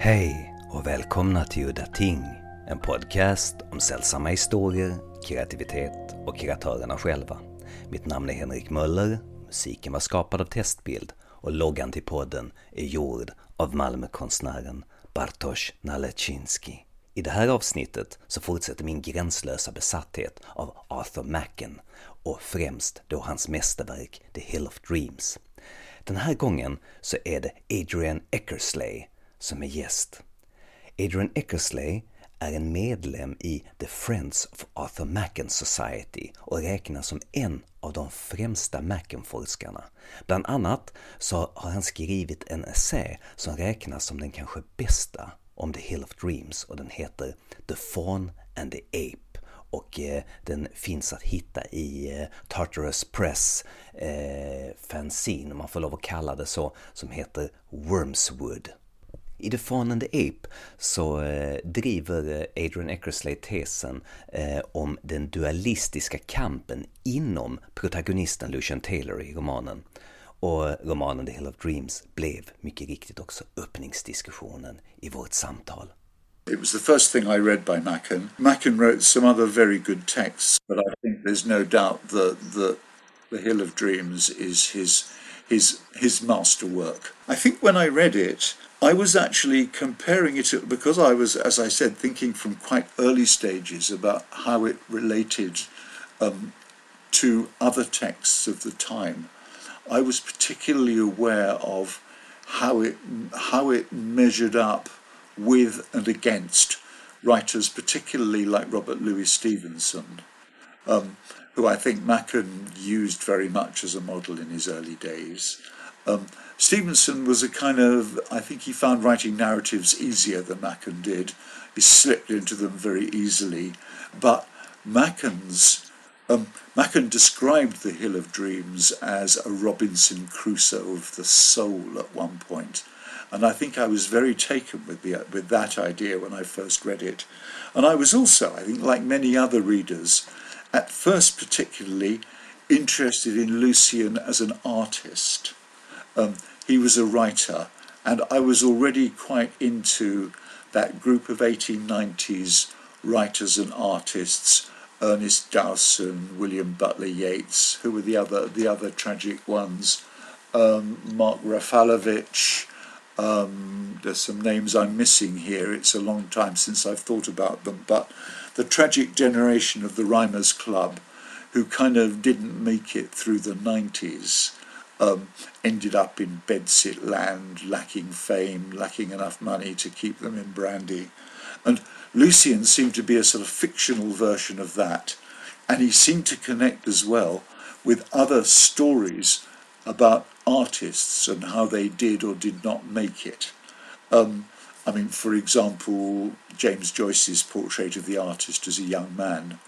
Hej och välkomna till Udda Ting, en podcast om sällsamma historier, kreativitet och kreatörerna själva. Mitt namn är Henrik Möller, musiken var skapad av Testbild och loggan till podden är gjord av Malmökonstnären Bartosz Nalecinski. I det här avsnittet så fortsätter min gränslösa besatthet av Arthur Macken och främst då hans mästerverk The Hill of Dreams. Den här gången så är det Adrian Eckersley som är gäst. Adrian Eckersley är en medlem i The Friends of Arthur Macken Society och räknas som en av de främsta Macken-forskarna. Bland annat så har han skrivit en essä som räknas som den kanske bästa om The Hill of Dreams och den heter The Fawn and the Ape och eh, den finns att hitta i eh, Tartarus Press eh, fanzine, om man får lov att kalla det så, som heter Wormswood. I The Fawn and the Ape så eh, driver eh, Adrian Eckersley tesen eh, om den dualistiska kampen inom protagonisten Lucian Taylor i romanen. Och romanen The Hill of Dreams blev mycket riktigt också öppningsdiskussionen i vårt samtal. It was the first thing I read by Macken. Macken wrote some other very good texts, but I think there's no doubt that the, the Hill of Dreams is his, his, his masterwork. I think when I read it, I was actually comparing it because I was, as I said, thinking from quite early stages about how it related um, to other texts of the time. I was particularly aware of how it how it measured up with and against writers, particularly like Robert Louis Stevenson, um, who I think Machen used very much as a model in his early days. Um, Stevenson was a kind of, I think he found writing narratives easier than Machen did. He slipped into them very easily. But Machen's, um, Machen described the Hill of Dreams as a Robinson Crusoe of the soul at one point. And I think I was very taken with, the, with that idea when I first read it. And I was also, I think, like many other readers, at first particularly interested in Lucian as an artist. Um, he was a writer, and I was already quite into that group of 1890s writers and artists. Ernest Dowson, William Butler Yeats, who were the other the other tragic ones, um, Mark Raffalovich. Um, there's some names I'm missing here. It's a long time since I've thought about them, but the tragic generation of the Rhymers Club, who kind of didn't make it through the 90s um, ended up in bedsit land, lacking fame, lacking enough money to keep them in brandy. And Lucian seemed to be a sort of fictional version of that. And he seemed to connect as well with other stories about artists and how they did or did not make it. Um, I mean, for example, James Joyce's portrait of the artist as a young man.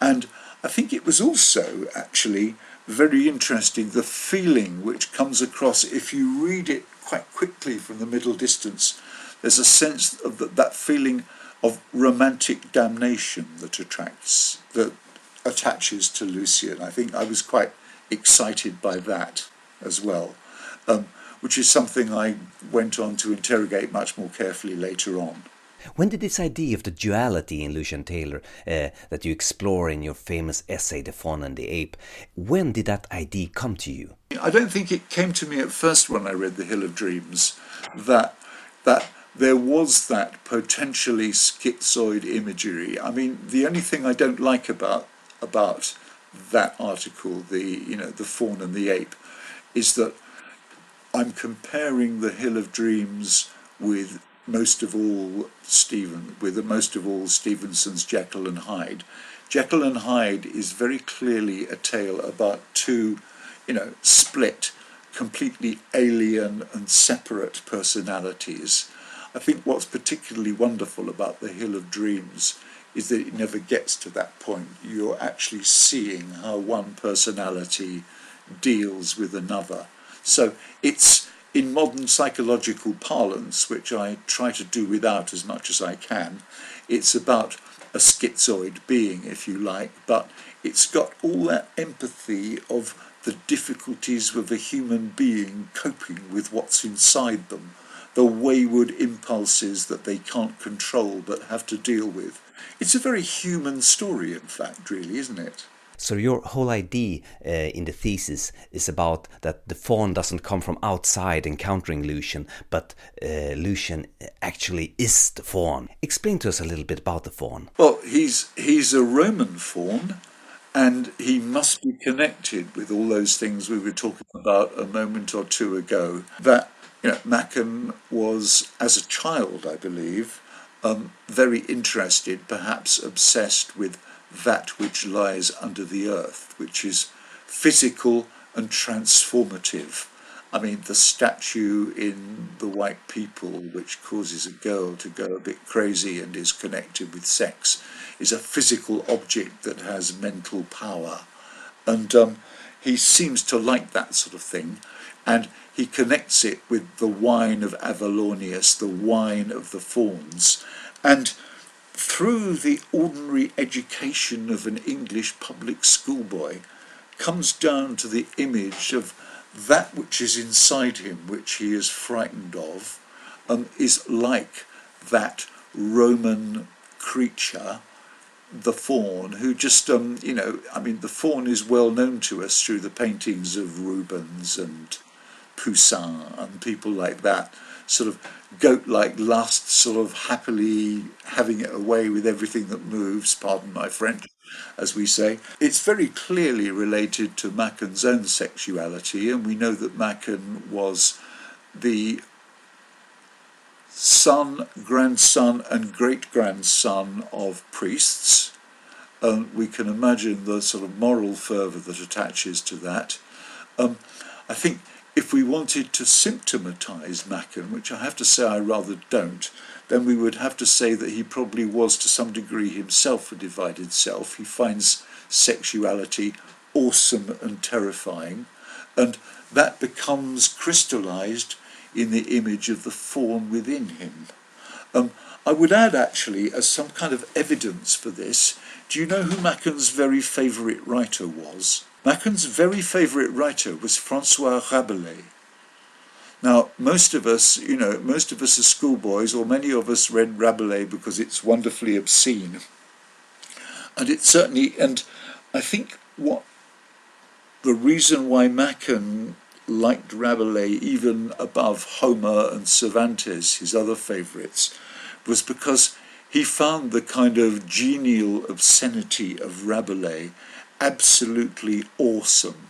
And I think it was also actually very interesting the feeling which comes across if you read it quite quickly from the middle distance. There's a sense of that, that feeling of romantic damnation that attracts that attaches to Lucian. I think I was quite excited by that as well, um, which is something I went on to interrogate much more carefully later on. When did this idea of the duality in Lucian Taylor uh, that you explore in your famous essay The Fawn and the Ape, when did that idea come to you? I don't think it came to me at first when I read The Hill of Dreams that that there was that potentially schizoid imagery. I mean, the only thing I don't like about about that article, the you know the fawn and the ape, is that I'm comparing the Hill of Dreams with most of all Stephen with most of all Stevenson's Jekyll and Hyde. Jekyll and Hyde is very clearly a tale about two, you know, split, completely alien and separate personalities. I think what's particularly wonderful about The Hill of Dreams is that it never gets to that point. You're actually seeing how one personality deals with another. So it's in modern psychological parlance, which I try to do without as much as I can, it's about a schizoid being, if you like, but it's got all that empathy of the difficulties of a human being coping with what's inside them. the wayward impulses that they can't control but have to deal with. It's a very human story, in fact, really, isn't it? So your whole idea uh, in the thesis is about that the faun doesn't come from outside encountering Lucian, but uh, Lucian actually is the faun. Explain to us a little bit about the faun. Well, he's he's a Roman faun, and he must be connected with all those things we were talking about a moment or two ago. That you know, was, as a child, I believe, um, very interested, perhaps obsessed with that which lies under the earth, which is physical and transformative. I mean, the statue in The White People, which causes a girl to go a bit crazy and is connected with sex, is a physical object that has mental power. And um, he seems to like that sort of thing. And he connects it with the wine of Avallaunius, the wine of the fauns. And through the ordinary education of an English public schoolboy, comes down to the image of that which is inside him, which he is frightened of, um, is like that Roman creature, the faun, who just, um, you know, I mean, the faun is well known to us through the paintings of Rubens and Poussin and people like that, sort of goat like lust, sort of happily having it away with everything that moves, pardon my French, as we say. It's very clearly related to Machen's own sexuality, and we know that Machen was the son, grandson, and great grandson of priests. And we can imagine the sort of moral fervour that attaches to that. Um, I think if we wanted to symptomatize Machen, which I have to say I rather don't, then we would have to say that he probably was to some degree himself a divided self. He finds sexuality awesome and terrifying, and that becomes crystallized in the image of the faun within him. Um, I would add, actually, as some kind of evidence for this, do you know who Machen's very favourite writer was? Machen's very favourite writer was Francois Rabelais. Now, most of us, you know, most of us as schoolboys, or many of us read Rabelais because it's wonderfully obscene. And it certainly, and I think what the reason why Machen liked Rabelais even above Homer and Cervantes, his other favourites, was because he found the kind of genial obscenity of Rabelais absolutely awesome.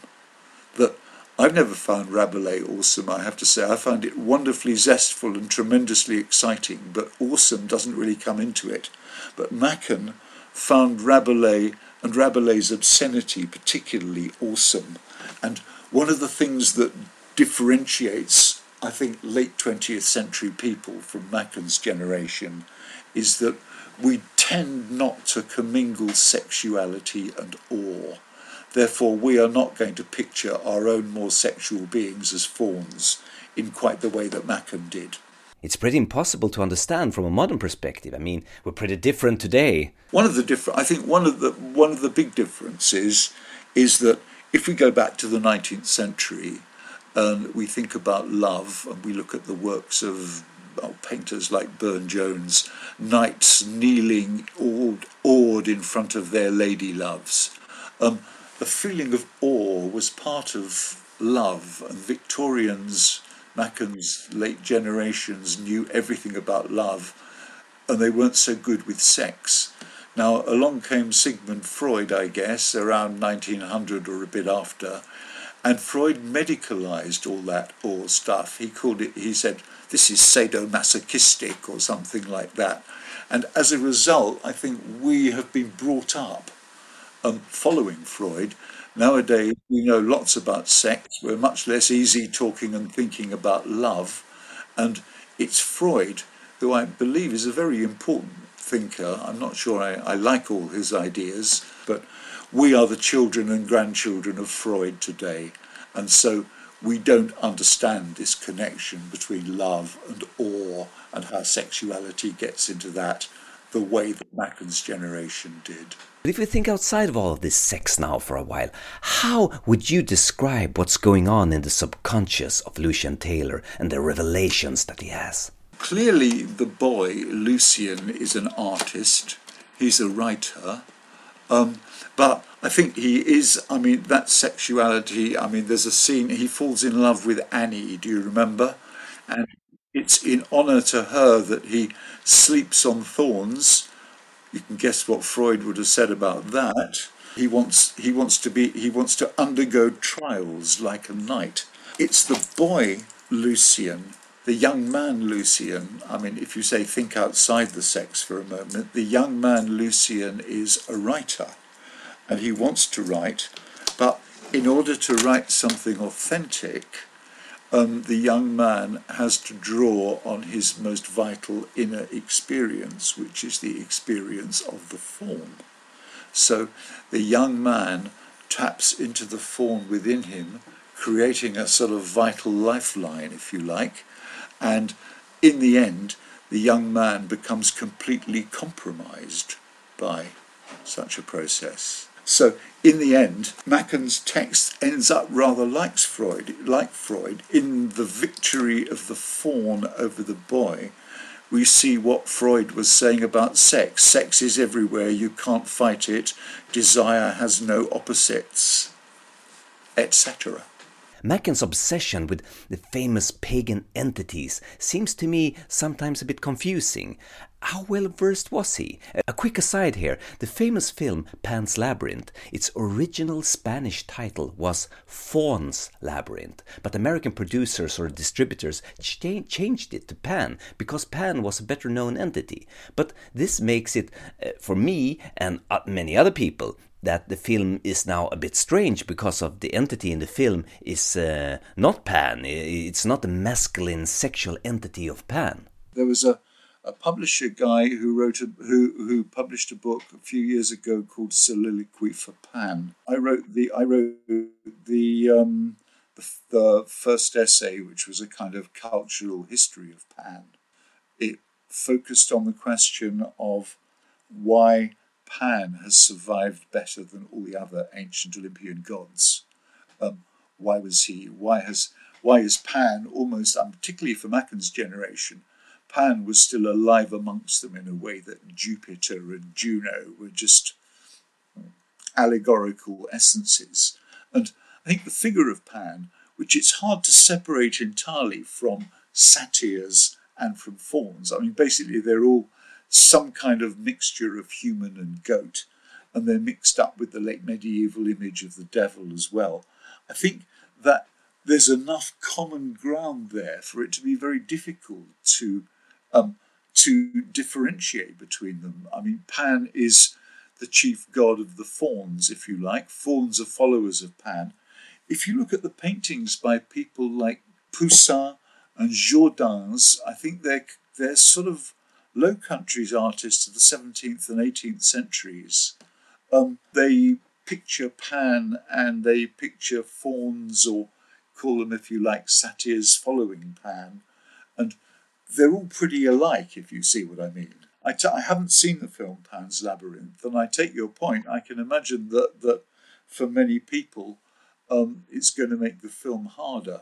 That I've never found Rabelais awesome, I have to say. I find it wonderfully zestful and tremendously exciting, but awesome doesn't really come into it. But Machen found Rabelais and Rabelais' obscenity particularly awesome. And one of the things that differentiates, I think, late 20th century people from Machen's generation is that we tend not to commingle sexuality and awe. Therefore, we are not going to picture our own more sexual beings as fauns in quite the way that Machen did. It's pretty impossible to understand from a modern perspective. I mean, we're pretty different today. One of the different, I think, one of the one of the big differences is that if we go back to the 19th century and we think about love and we look at the works of painters like Burne Jones, knights kneeling awed, awed in front of their lady loves. Um, the feeling of awe was part of love, and Victorians, Machen's late generations, knew everything about love, and they weren't so good with sex. Now, along came Sigmund Freud, I guess, around 1900 or a bit after, and Freud medicalized all that awe stuff. He called it, he said, this is sadomasochistic or something like that. And as a result, I think we have been brought up um, following Freud. Nowadays, we know lots about sex. We're much less easy talking and thinking about love. And it's Freud, who I believe is a very important thinker. I'm not sure I, I like all his ideas, but we are the children and grandchildren of Freud today. And so we don't understand this connection between love and awe and how sexuality gets into that the way that Machen's generation did. But if we think outside of all of this sex now for a while, how would you describe what's going on in the subconscious of Lucian Taylor and the revelations that he has? Clearly, the boy, Lucian, is an artist, he's a writer, um, but I think he is, I mean, that sexuality, I mean, there's a scene, he falls in love with Annie, do you remember? And it's in honour to her that he sleeps on thorns you can guess what Freud would have said about that. He wants he wants to be he wants to undergo trials like a knight. It's the boy Lucian, the young man Lucian. I mean, if you say think outside the sex for a moment, the young man Lucian is a writer, and he wants to write, but in order to write something authentic, um, the young man has to draw on his most vital inner experience, which is the experience of the form. So the young man taps into the form within him, creating a sort of vital lifeline, if you like, and in the end, the young man becomes completely compromised by such a process. So in the end, Machen's text ends up rather like Freud, like Freud. In the victory of the faun over the boy, we see what Freud was saying about sex. Sex is everywhere, you can't fight it, desire has no opposites, etc. Machen's obsession with the famous pagan entities seems to me sometimes a bit confusing. How well versed was he? A quick aside here the famous film Pan's Labyrinth, its original Spanish title was Faun's Labyrinth, but American producers or distributors changed it to Pan because Pan was a better known entity. But this makes it, uh, for me and uh, many other people, that the film is now a bit strange because of the entity in the film is uh, not Pan. It's not the masculine sexual entity of Pan. There was a, a publisher guy who wrote a, who who published a book a few years ago called Soliloquy for Pan. I wrote the I wrote the um, the, the first essay, which was a kind of cultural history of Pan. It focused on the question of why Pan has survived better than all the other ancient Olympian gods. Um, why was he? Why has? Why is Pan almost, um, particularly for Machen's generation, Pan was still alive amongst them in a way that Jupiter and Juno were just allegorical essences. And I think the figure of Pan, which it's hard to separate entirely from satyrs and from fauns. I mean, basically, they're all some kind of mixture of human and goat, and they're mixed up with the late medieval image of the devil as well. I think that there's enough common ground there for it to be very difficult to um, to differentiate between them. I mean, Pan is the chief god of the fauns, if you like. Fauns are followers of Pan. If you look at the paintings by people like Poussin and Jordaens, I think they're they're sort of Low Countries artists of the 17th and 18th centuries. Um, they picture Pan and they picture fauns, or call them, if you like, satyrs following Pan. And they're all pretty alike, if you see what I mean. I t- I haven't seen the film Pan's Labyrinth, and I take your point. I can imagine that, that for many people, um, it's going to make the film harder.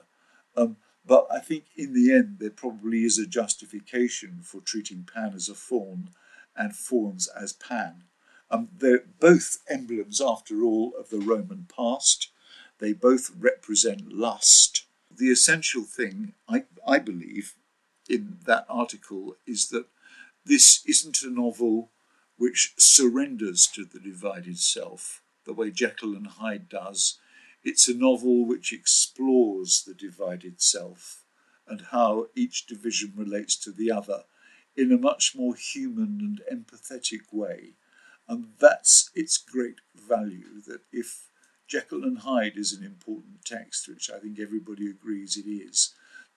Um, but I think in the end, there probably is a justification for treating Pan as a faun and fauns as Pan. Um, they're both emblems, after all, of the Roman past. They both represent lust. The essential thing, I, I believe, in that article is that this isn't a novel which surrenders to the divided self, the way Jekyll and Hyde does, it's a novel which explores the divided self and how each division relates to the other in a much more human and empathetic way. And that's its great value that if Jekyll and Hyde is an important text, which I think everybody agrees it is,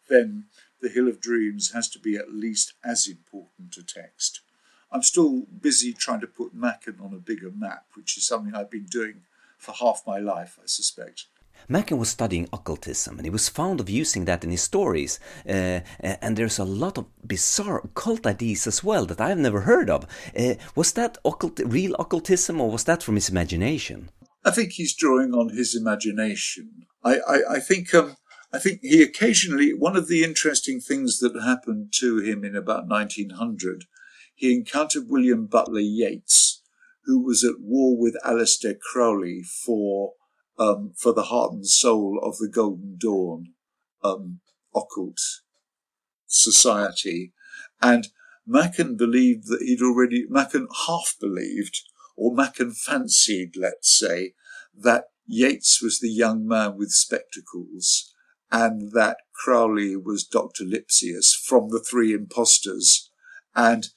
then The Hill of Dreams has to be at least as important a text. I'm still busy trying to put Machen on a bigger map, which is something I've been doing for half my life, I suspect. Machen was studying occultism and he was fond of using that in his stories. Uh, and there's a lot of bizarre occult ideas as well that I've never heard of. Uh, was that occult, real occultism or was that from his imagination? I think he's drawing on his imagination. I, I, I think um, I think he occasionally one of the interesting things that happened to him in about 1900, he encountered William Butler Yeats, who was at war with Aleister Crowley for um, for the heart and soul of the Golden Dawn um, occult society. And Machen believed that he'd already, Machen half believed, or Machen fancied, let's say, that Yeats was the young man with spectacles and that Crowley was Dr. Lipsius from the Three Impostors and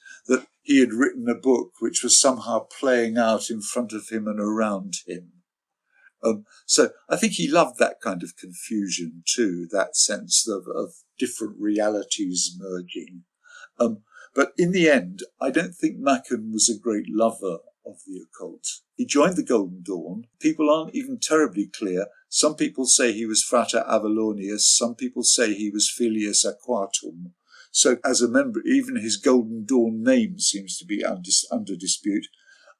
he had written a book which was somehow playing out in front of him and around him. Um, so I think he loved that kind of confusion too, that sense of, of different realities merging. Um, but in the end, I don't think Machen was a great lover of the occult. He joined the Golden Dawn. People aren't even terribly clear. Some people say he was Frater Avallaunius. Some people say he was Filius Aquarum. So as a member, even his Golden Dawn name seems to be under, under dispute.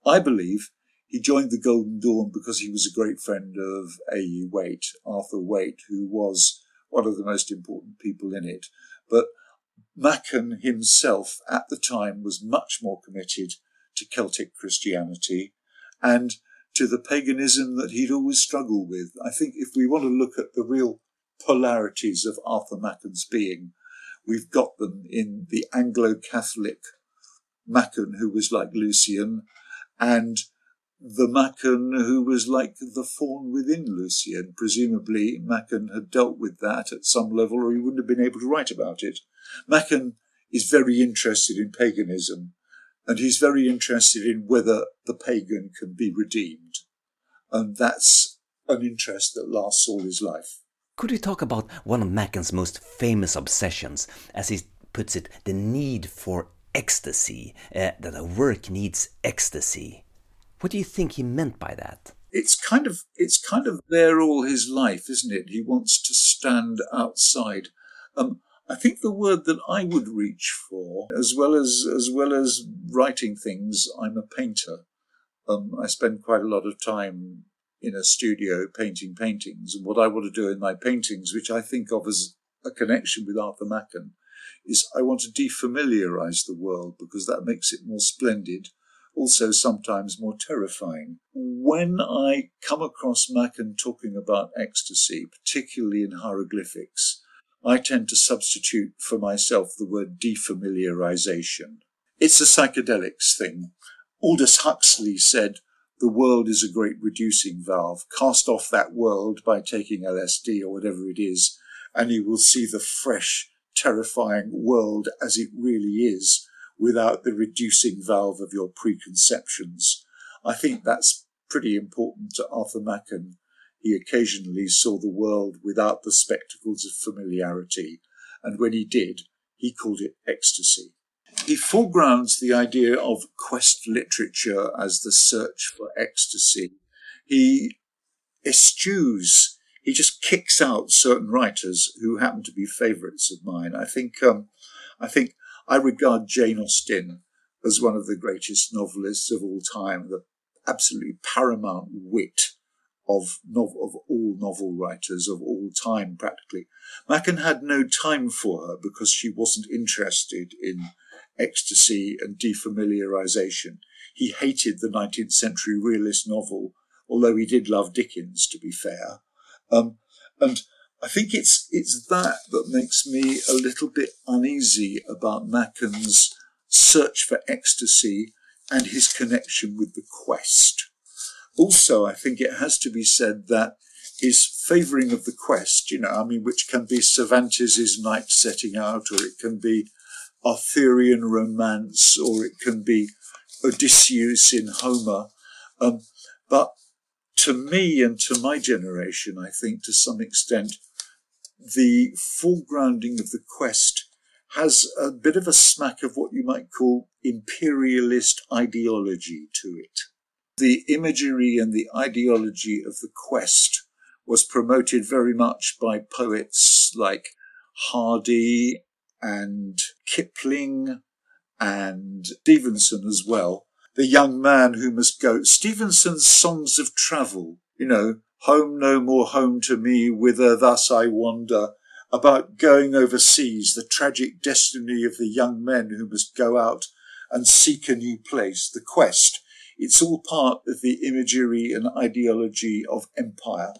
I believe he joined the Golden Dawn because he was a great friend of A.E. Waite, Arthur Waite, who was one of the most important people in it. But Machen himself at the time was much more committed to Celtic Christianity and to the paganism that he'd always struggled with. I think if we want to look at the real polarities of Arthur Machen's being, we've got them in the Anglo-Catholic Machen, who was like Lucian, and the Machen who was like the faun within Lucian. Presumably, Machen had dealt with that at some level, or he wouldn't have been able to write about it. Machen is very interested in paganism, and he's very interested in whether the pagan can be redeemed. And that's an interest that lasts all his life. Could we talk about one of Machen's most famous obsessions, as he puts it, the need for ecstasy, uh, that a work needs ecstasy? What do you think he meant by that? It's kind of it's kind of there all his life, isn't it? He wants to stand outside. Um, I think the word that I would reach for, as well as as well as writing things, I'm a painter. Um, I spend quite a lot of time in a studio painting paintings, and what I want to do in my paintings, which I think of as a connection with Arthur Machen, is I want to defamiliarize the world because that makes it more splendid also sometimes more terrifying. When I come across Machen talking about ecstasy, particularly in hieroglyphics, I tend to substitute for myself the word defamiliarization. It's a psychedelics thing. Aldous Huxley said, the world is a great reducing valve. Cast off that world by taking LSD or whatever it is, and you will see the fresh, terrifying world as it really is without the reducing valve of your preconceptions. I think that's pretty important to Arthur Machen. He occasionally saw the world without the spectacles of familiarity, and when he did, he called it ecstasy. He foregrounds the idea of quest literature as the search for ecstasy. He eschews, he just kicks out certain writers who happen to be favourites of mine. I think, um, I think I regard Jane Austen as one of the greatest novelists of all time, the absolutely paramount wit of, of all novel writers of all time, practically. Machen had no time for her because she wasn't interested in ecstasy and defamiliarization. He hated the 19th century realist novel, although he did love Dickens, to be fair. Um, and I think it's it's that that makes me a little bit uneasy about Machen's search for ecstasy and his connection with the quest. Also, I think it has to be said that his favouring of the quest, you know, I mean, which can be Cervantes' knight setting out, or it can be Arthurian romance, or it can be Odysseus in Homer. Um, but to me and to my generation, I think to some extent, the foregrounding of the quest has a bit of a smack of what you might call imperialist ideology to it. The imagery and the ideology of the quest was promoted very much by poets like Hardy and Kipling and Stevenson as well. The young man who must go. Stevenson's songs of travel, you know, home no more home to me, whither thus I wander, about going overseas, the tragic destiny of the young men who must go out and seek a new place, the quest. It's all part of the imagery and ideology of empire.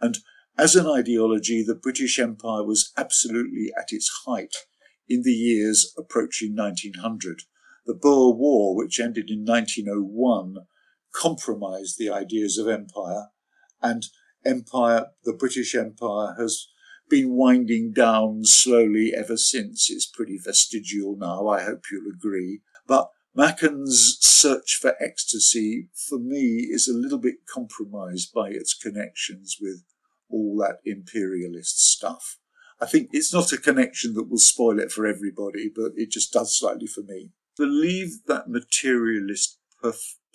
And as an ideology, the British Empire was absolutely at its height in the years approaching 1900. The Boer War, which ended in 1901, compromised the ideas of empire, and empire, the British Empire, has been winding down slowly ever since. It's pretty vestigial now, I hope you'll agree. But Machen's search for ecstasy, for me, is a little bit compromised by its connections with all that imperialist stuff. I think it's not a connection that will spoil it for everybody, but it just does slightly for me. Believe that materialist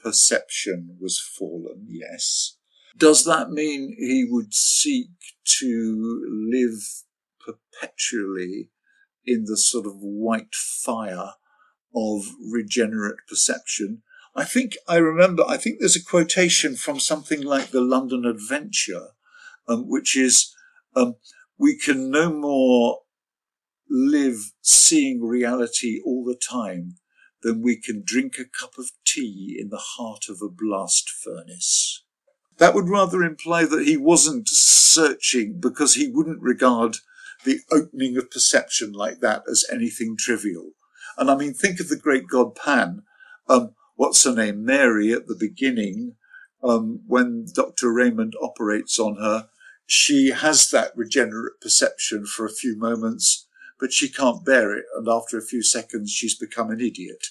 perception was fallen, yes. Does that mean he would seek to live perpetually in the sort of white fire of regenerate perception? I think I remember, I think there's a quotation from something like the London Adventure, um, which is, um, we can no more live seeing reality all the time than we can drink a cup of tea in the heart of a blast furnace. That would rather imply that he wasn't searching because he wouldn't regard the opening of perception like that as anything trivial. And I mean, think of the great god Pan. Um, what's her name? Mary at the beginning, um, when Dr. Raymond operates on her, she has that regenerate perception for a few moments, but she can't bear it. And after a few seconds, she's become an idiot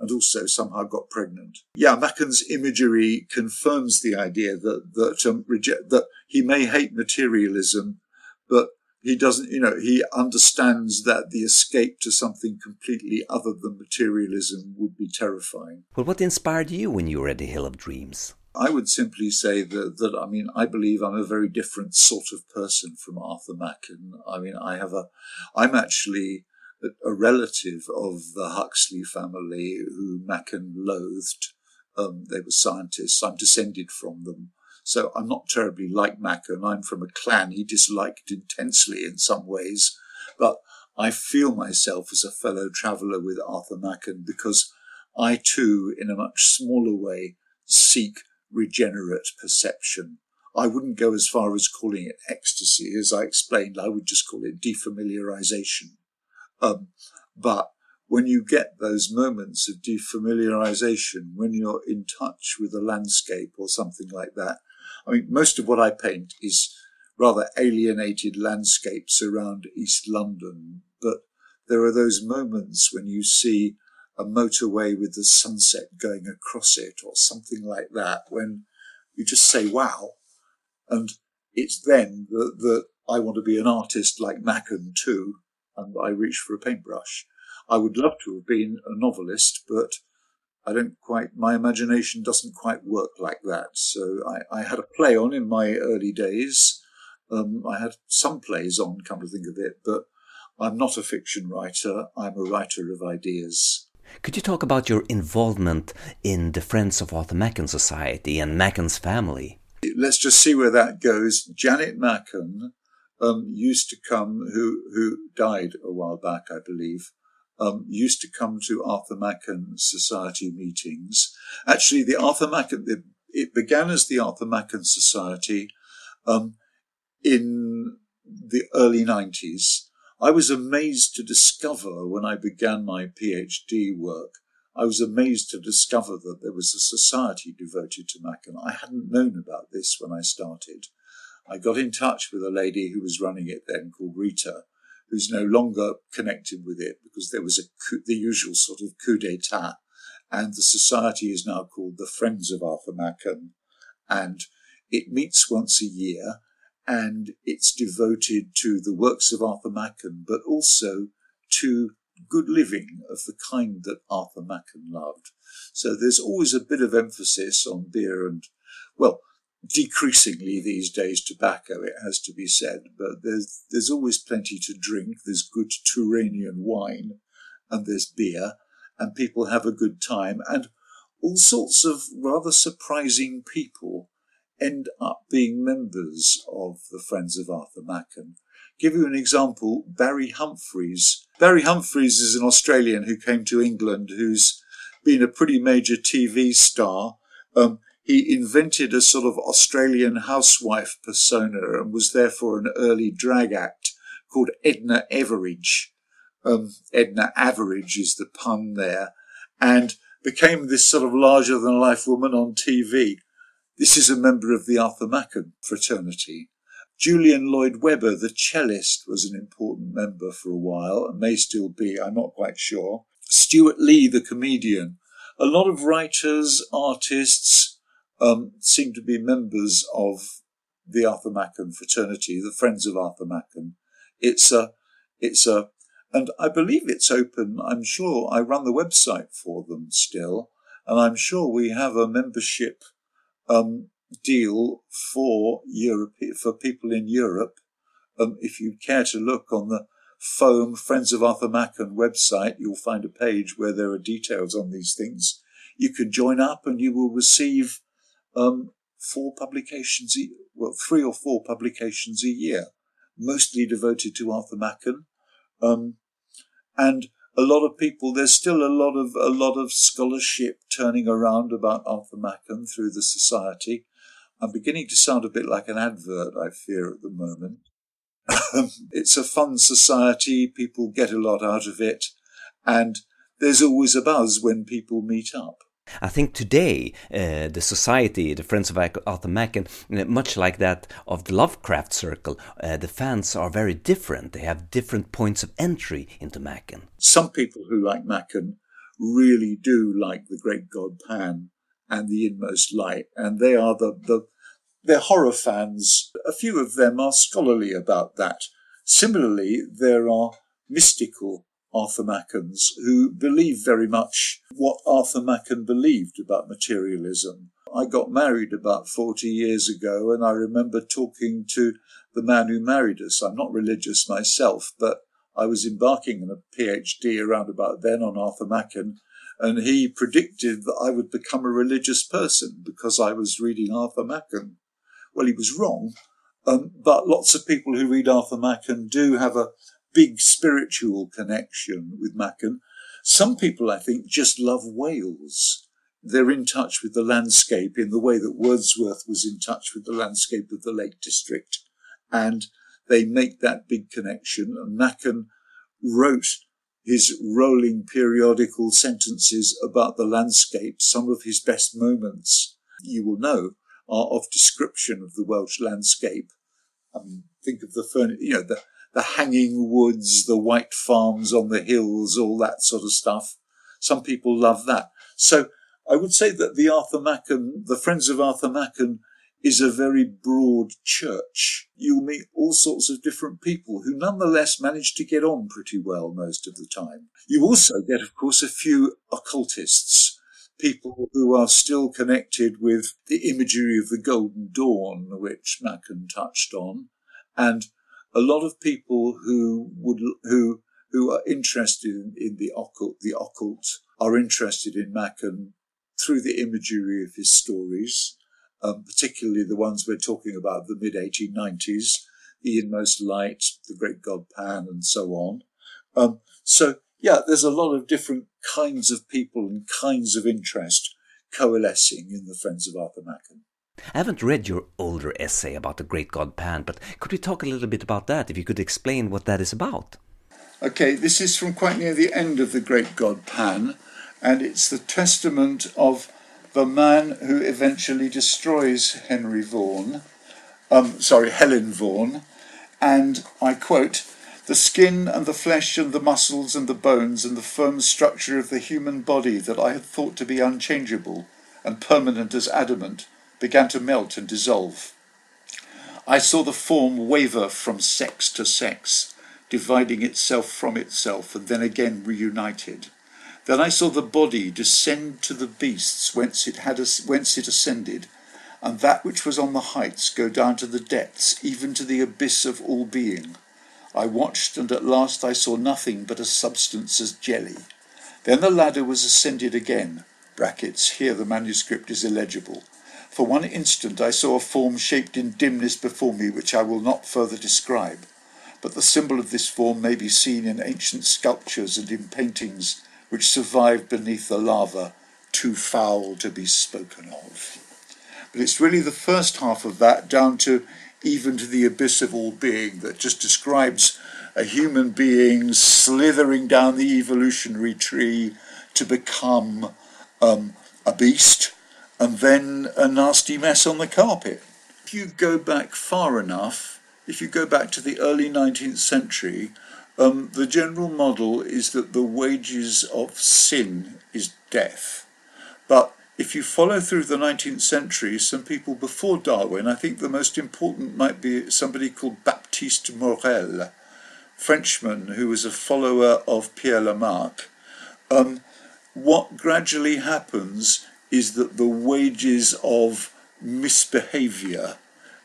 and also somehow got pregnant. Yeah, Machen's imagery confirms the idea that, that, um, that he may hate materialism, but he doesn't, you know, he understands that the escape to something completely other than materialism would be terrifying. Well, what inspired you when you read The Hill of Dreams? I would simply say that, that I mean, I believe I'm a very different sort of person from Arthur Machen. I mean, I have a, I'm actually a, relative of the Huxley family who Machen loathed. Um, they were scientists. I'm descended from them. So I'm not terribly like Machen. I'm from a clan he disliked intensely in some ways. But I feel myself as a fellow traveller with Arthur Machen because I too, in a much smaller way, seek regenerate perception. I wouldn't go as far as calling it ecstasy. As I explained, I would just call it defamiliarization. Um, but when you get those moments of defamiliarization, when you're in touch with a landscape or something like that, I mean, most of what I paint is rather alienated landscapes around East London, but there are those moments when you see a motorway with the sunset going across it or something like that when you just say, wow. And it's then that, that I want to be an artist like Machen too, and I reach for a paintbrush. I would love to have been a novelist, but I don't quite, my imagination doesn't quite work like that. So I, I had a play on in my early days. Um, I had some plays on, come to think of it, but I'm not a fiction writer. I'm a writer of ideas. Could you talk about your involvement in the Friends of Arthur Machen Society and Machen's family? Let's just see where that goes. Janet Machen um, used to come, who who died a while back, I believe. Um, used to come to Arthur Machen Society meetings. Actually, the Arthur Machen, the, it began as the Arthur Machen Society um, in the early 90s I was amazed to discover when I began my PhD work, I was amazed to discover that there was a society devoted to Machen. I hadn't known about this when I started. I got in touch with a lady who was running it then called Rita, who's no longer connected with it because there was a coup, the usual sort of coup d'etat. And the society is now called the Friends of Arthur Machen. And it meets once a year and it's devoted to the works of Arthur Machen, but also to good living of the kind that Arthur Machen loved. So there's always a bit of emphasis on beer and, well, decreasingly these days tobacco, it has to be said, but there's, there's always plenty to drink. There's good Turanian wine and there's beer and people have a good time and all sorts of rather surprising people end up being members of the Friends of Arthur Machen. Give you an example, Barry Humphries. Barry Humphries is an Australian who came to England who's been a pretty major TV star. Um, he invented a sort of Australian housewife persona and was therefore an early drag act called Edna Everage. Um, Edna Average is the pun there, and became this sort of larger than life woman on TV. This is a member of the Arthur Machen fraternity. Julian Lloyd Webber, the cellist, was an important member for a while and may still be, I'm not quite sure. Stewart Lee, the comedian. A lot of writers, artists, um, seem to be members of the Arthur Machen fraternity, the Friends of Arthur Machen. It's a, it's a, and I believe it's open. I'm sure I run the website for them still, and I'm sure we have a membership um, deal for Europe for people in Europe. Um, if you care to look on the Foam Friends of Arthur Machen website, you'll find a page where there are details on these things. You can join up and you will receive um, four publications, well, three or four publications a year, mostly devoted to Arthur Machen. Um, and a lot of people, there's still a lot of, a lot of scholarship turning around about Arthur Machen through the society. I'm beginning to sound a bit like an advert, I fear, at the moment. Um, it's a fun society. People get a lot out of it. And there's always a buzz when people meet up. I think today uh, the society, the Friends of Arthur Machen, uh, much like that of the Lovecraft Circle, uh, the fans are very different. They have different points of entry into Machen. Some people who like Machen really do like the great god Pan and the Inmost Light, and they are the, the they're horror fans. A few of them are scholarly about that. Similarly, there are mystical Arthur Machens, who believe very much what Arthur Machen believed about materialism. I got married about 40 years ago, and I remember talking to the man who married us. I'm not religious myself, but I was embarking on a PhD around about then on Arthur Machen, and he predicted that I would become a religious person because I was reading Arthur Machen. Well, he was wrong, um, but lots of people who read Arthur Machen do have a big spiritual connection with Machen. Some people, I think, just love Wales. They're in touch with the landscape in the way that Wordsworth was in touch with the landscape of the Lake District. And they make that big connection. And Machen wrote his rolling periodical sentences about the landscape. Some of his best moments, you will know, are of description of the Welsh landscape. Um, think of the furniture, you know, the, the hanging woods, the white farms on the hills, all that sort of stuff. Some people love that. So I would say that the Arthur Machen, the Friends of Arthur Machen, is a very broad church. You'll meet all sorts of different people who nonetheless manage to get on pretty well most of the time. You also get, of course, a few occultists, people who are still connected with the imagery of the Golden Dawn, which Machen touched on, and a lot of people who would who who are interested in, in the occult, the occult, are interested in Machen through the imagery of his stories, um, particularly the ones we're talking about, the mid 1890s, the inmost light, the great god Pan, and so on. Um, so yeah, there's a lot of different kinds of people and kinds of interest coalescing in the Friends of Arthur Machen. I haven't read your older essay about the great god Pan, but could we talk a little bit about that? If you could explain what that is about. Okay, this is from quite near the end of the great god Pan, and it's the testament of the man who eventually destroys Henry Vaughan, um, sorry, Helen Vaughan, and I quote, the skin and the flesh and the muscles and the bones and the firm structure of the human body that I had thought to be unchangeable and permanent as adamant began to melt and dissolve. I saw the form waver from sex to sex, dividing itself from itself and then again reunited. Then I saw the body descend to the beasts whence it had whence it ascended, and that which was on the heights go down to the depths, even to the abyss of all being. I watched, and at last I saw nothing but a substance as jelly. Then the ladder was ascended again. Brackets, here the manuscript is illegible. For one instant I saw a form shaped in dimness before me, which I will not further describe. But the symbol of this form may be seen in ancient sculptures and in paintings which survive beneath the lava, too foul to be spoken of. But it's really the first half of that down to even to the abyss of all being that just describes a human being slithering down the evolutionary tree to become um, a beast and then a nasty mess on the carpet. If you go back far enough, if you go back to the early 19th century, um, the general model is that the wages of sin is death. But if you follow through the 19th century, some people before Darwin, I think the most important might be somebody called Baptiste Morel, Frenchman who was a follower of Pierre Lamarck. Um, what gradually happens is that the wages of misbehavior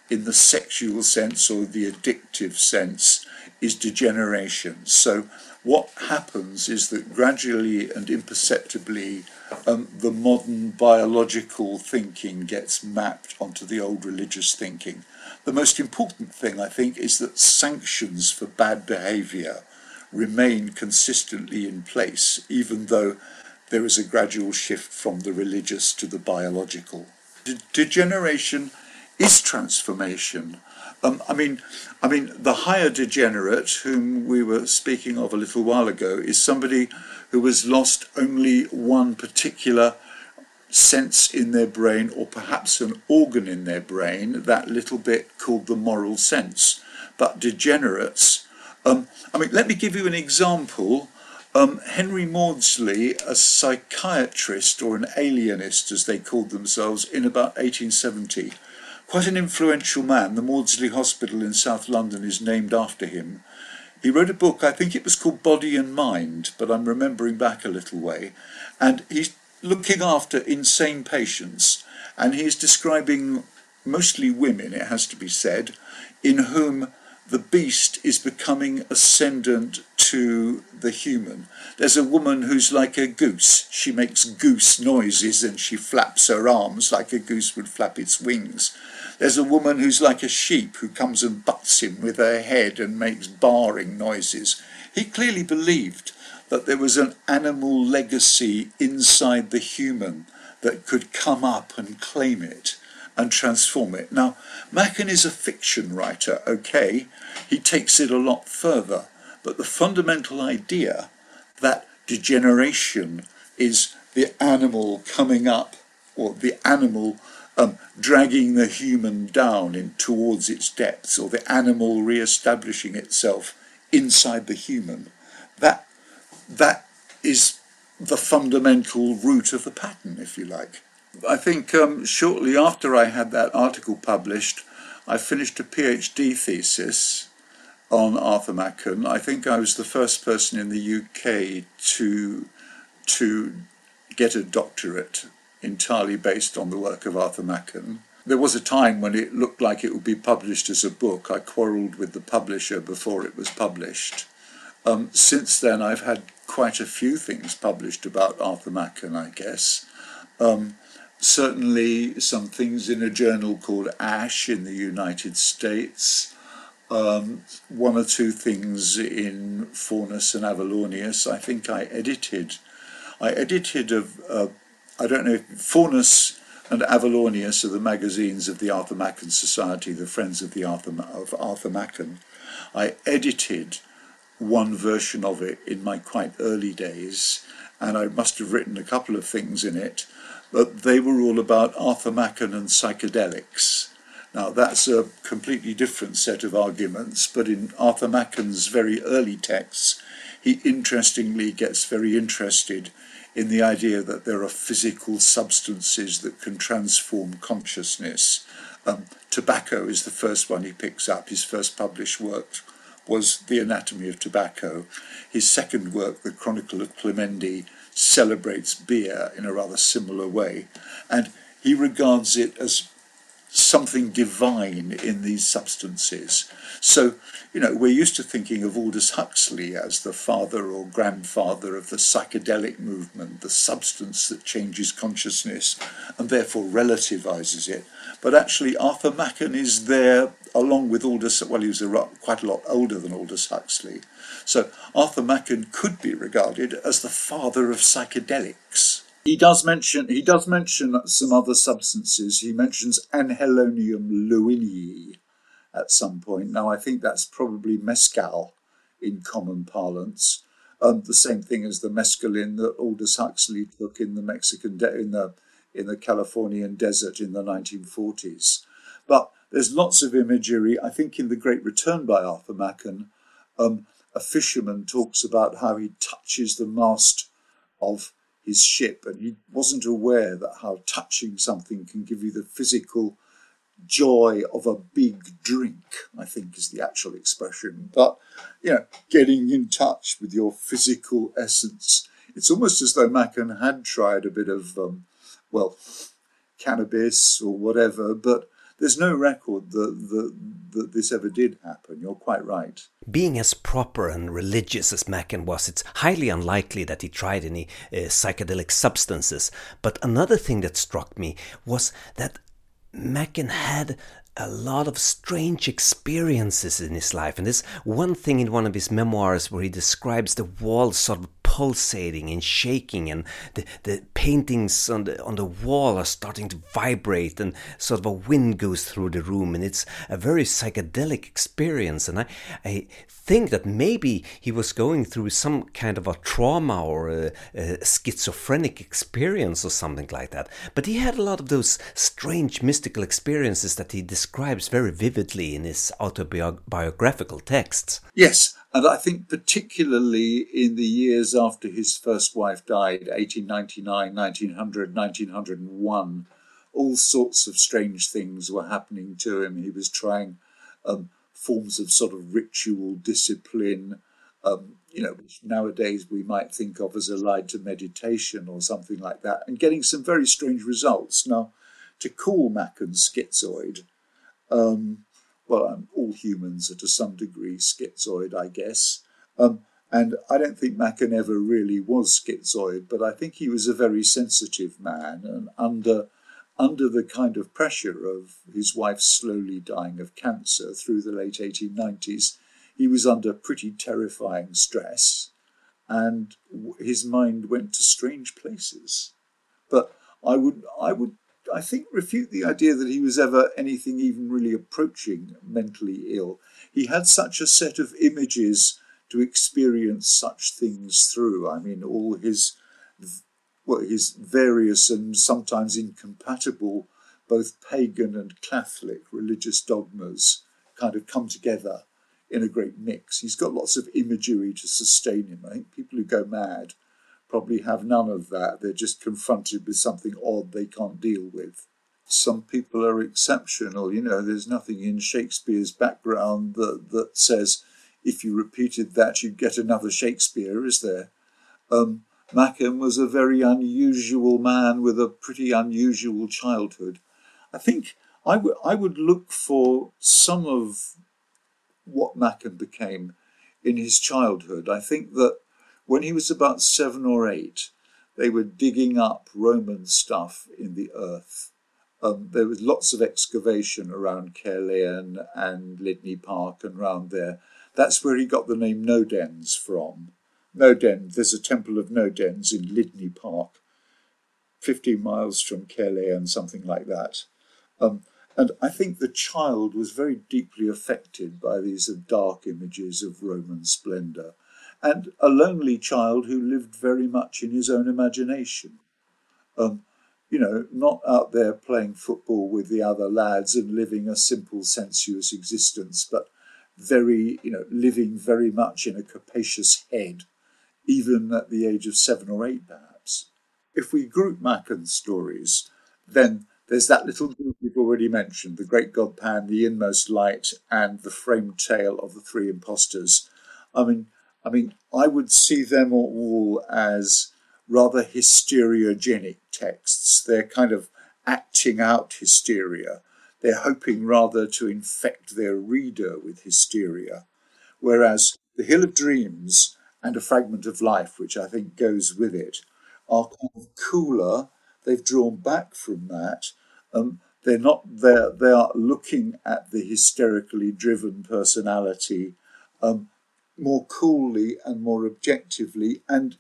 in the sexual sense or the addictive sense is degeneration. So what happens is that gradually and imperceptibly um, the modern biological thinking gets mapped onto the old religious thinking. The most important thing, I think, is that sanctions for bad behaviour remain consistently in place, even though there is a gradual shift from the religious to the biological. De- degeneration is transformation. Um, I mean, I mean, the higher degenerate, whom we were speaking of a little while ago, is somebody who has lost only one particular sense in their brain, or perhaps an organ in their brain, that little bit called the moral sense. But degenerates, um, I mean, let me give you an example. Um, Henry Maudsley, a psychiatrist or an alienist, as they called themselves, in about 1870 Quite an influential man. The Maudsley Hospital in South London is named after him. He wrote a book, I think it was called Body and Mind, but I'm remembering back a little way. And he's looking after insane patients, and he's describing mostly women, it has to be said, in whom the beast is becoming ascendant to the human. There's a woman who's like a goose. She makes goose noises and she flaps her arms like a goose would flap its wings. There's a woman who's like a sheep who comes and butts him with her head and makes barring noises. He clearly believed that there was an animal legacy inside the human that could come up and claim it and transform it. Now, Machen is a fiction writer, okay? He takes it a lot further, but the fundamental idea that degeneration is the animal coming up or the animal um, dragging the human down in, towards its depths, or the animal re-establishing itself inside the human. That that is the fundamental root of the pattern, if you like. I think um, shortly after I had that article published, I finished a PhD thesis on Arthur Machen. I think I was the first person in the UK to to get a doctorate entirely based on the work of Arthur Machen. There was a time when it looked like it would be published as a book. I quarrelled with the publisher before it was published. Um, since then, I've had quite a few things published about Arthur Machen, I guess. Um, certainly, some things in a journal called Ash in the United States. Um, one or two things in Faunus and Avallaunius. I think I edited. I edited a, a I don't know, Faunus and Avallaunius are the magazines of the Arthur Machen Society, the Friends of the Arthur, of Arthur Machen. I edited one version of it in my quite early days, and I must have written a couple of things in it, but they were all about Arthur Machen and psychedelics. Now, that's a completely different set of arguments, but in Arthur Machen's very early texts, he interestingly gets very interested in the idea that there are physical substances that can transform consciousness. Um, tobacco is the first one he picks up. His first published work was The Anatomy of Tobacco. His second work, The Chronicle of Clemendy, celebrates beer in a rather similar way. And he regards it as something divine in these substances. So, you know, we're used to thinking of Aldous Huxley as the father or grandfather of the psychedelic movement, the substance that changes consciousness and therefore relativizes it. But actually, Arthur Machen is there along with Aldous, well, he was a, quite a lot older than Aldous Huxley. So Arthur Machen could be regarded as the father of psychedelics. He does mention he does mention some other substances. He mentions anhalonium lewinii at some point. Now I think that's probably mescal in common parlance. Um, the same thing as the mescaline that Aldous Huxley took in the Mexican de- in the in the Californian desert in the 1940s. But there's lots of imagery. I think in The Great Return by Arthur Machen, um, a fisherman talks about how he touches the mast of his ship, and he wasn't aware that how touching something can give you the physical joy of a big drink, I think is the actual expression. But, you know, getting in touch with your physical essence. It's almost as though Machen had tried a bit of, um, well, cannabis or whatever, but there's no record that, that, that this ever did happen. You're quite right. Being as proper and religious as Machen was, it's highly unlikely that he tried any uh, psychedelic substances. But another thing that struck me was that Machen had a lot of strange experiences in his life. And there's one thing in one of his memoirs where he describes the walls sort of pulsating and shaking, and the, the paintings on the on the wall are starting to vibrate, and sort of a wind goes through the room, and it's a very psychedelic experience. And I, I think that maybe he was going through some kind of a trauma or a, a schizophrenic experience or something like that. But he had a lot of those strange mystical experiences that he describes very vividly in his autobiographical texts. Yes, and I think, particularly in the years after his first wife died, 1899, 1900, 1901, all sorts of strange things were happening to him. He was trying um, forms of sort of ritual discipline, um, you know, which nowadays we might think of as allied to meditation or something like that, and getting some very strange results. Now, to call Machen schizoid, um, well, um, all humans are to some degree schizoid, I guess. Um, and I don't think Machen ever really was schizoid, but I think he was a very sensitive man and under under the kind of pressure of his wife slowly dying of cancer through the late 1890s, he was under pretty terrifying stress and his mind went to strange places. But I would I would I think, refute the idea that he was ever anything even really approaching mentally ill. He had such a set of images to experience such things through. I mean, all his well, his various and sometimes incompatible, both pagan and Catholic religious dogmas kind of come together in a great mix. He's got lots of imagery to sustain him. I think people who go mad probably have none of that. They're just confronted with something odd they can't deal with. Some people are exceptional. You know, there's nothing in Shakespeare's background that, that says if you repeated that, you'd get another Shakespeare, is there? Um, was a very unusual man with a pretty unusual childhood. I think I, w- I would look for some of what Machen became in his childhood. I think that when he was about seven or eight, they were digging up Roman stuff in the earth. Um, there was lots of excavation around Caerleon and Lydney Park and round there. That's where he got the name Nodens from. Nodens, there's a temple of Nodens in Lydney Park, 15 miles from Caerleon, something like that. Um, and I think the child was very deeply affected by these dark images of Roman splendour and a lonely child who lived very much in his own imagination. Um, you know, not out there playing football with the other lads and living a simple, sensuous existence, but very, you know, living very much in a capacious head, even at the age of seven or eight, perhaps. If we group Machen's stories, then there's that little group we've already mentioned the great god Pan, the inmost light, and the framed tale of the three impostors. I mean, I mean, I would see them all as rather hysteriogenic texts. They're kind of acting out hysteria. they're hoping rather to infect their reader with hysteria. Whereas The Hill of Dreams and A Fragment of Life, which I think goes with it, are kind of cooler. They've drawn back from that. Um, they're not. They are looking at the hysterically driven personality um, more coolly and more objectively. And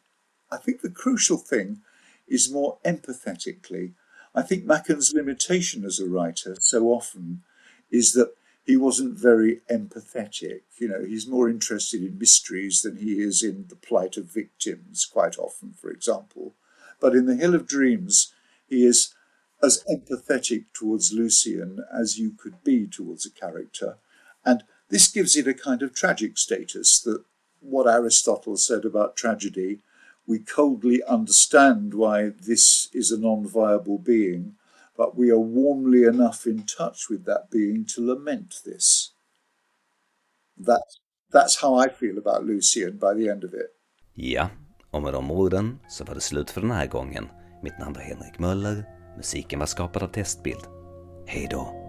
I think the crucial thing is more empathetically. I think Machen's limitation as a writer so often is that he wasn't very empathetic. You know, he's more interested in mysteries than he is in the plight of victims, quite often, for example. But in The Hill of Dreams, he is as empathetic towards Lucian as you could be towards a character. And this gives it a kind of tragic status that what Aristotle said about tragedy, we coldly understand why this is a non viable being, but we are warmly enough in touch with that being to lament this. That, that's how I feel about Lucian by the end of it. Ja, och med de orden så var det slut för den här gången. Mitt namn var Henrik Möller, musiken var skapad av Testbild. Hej då!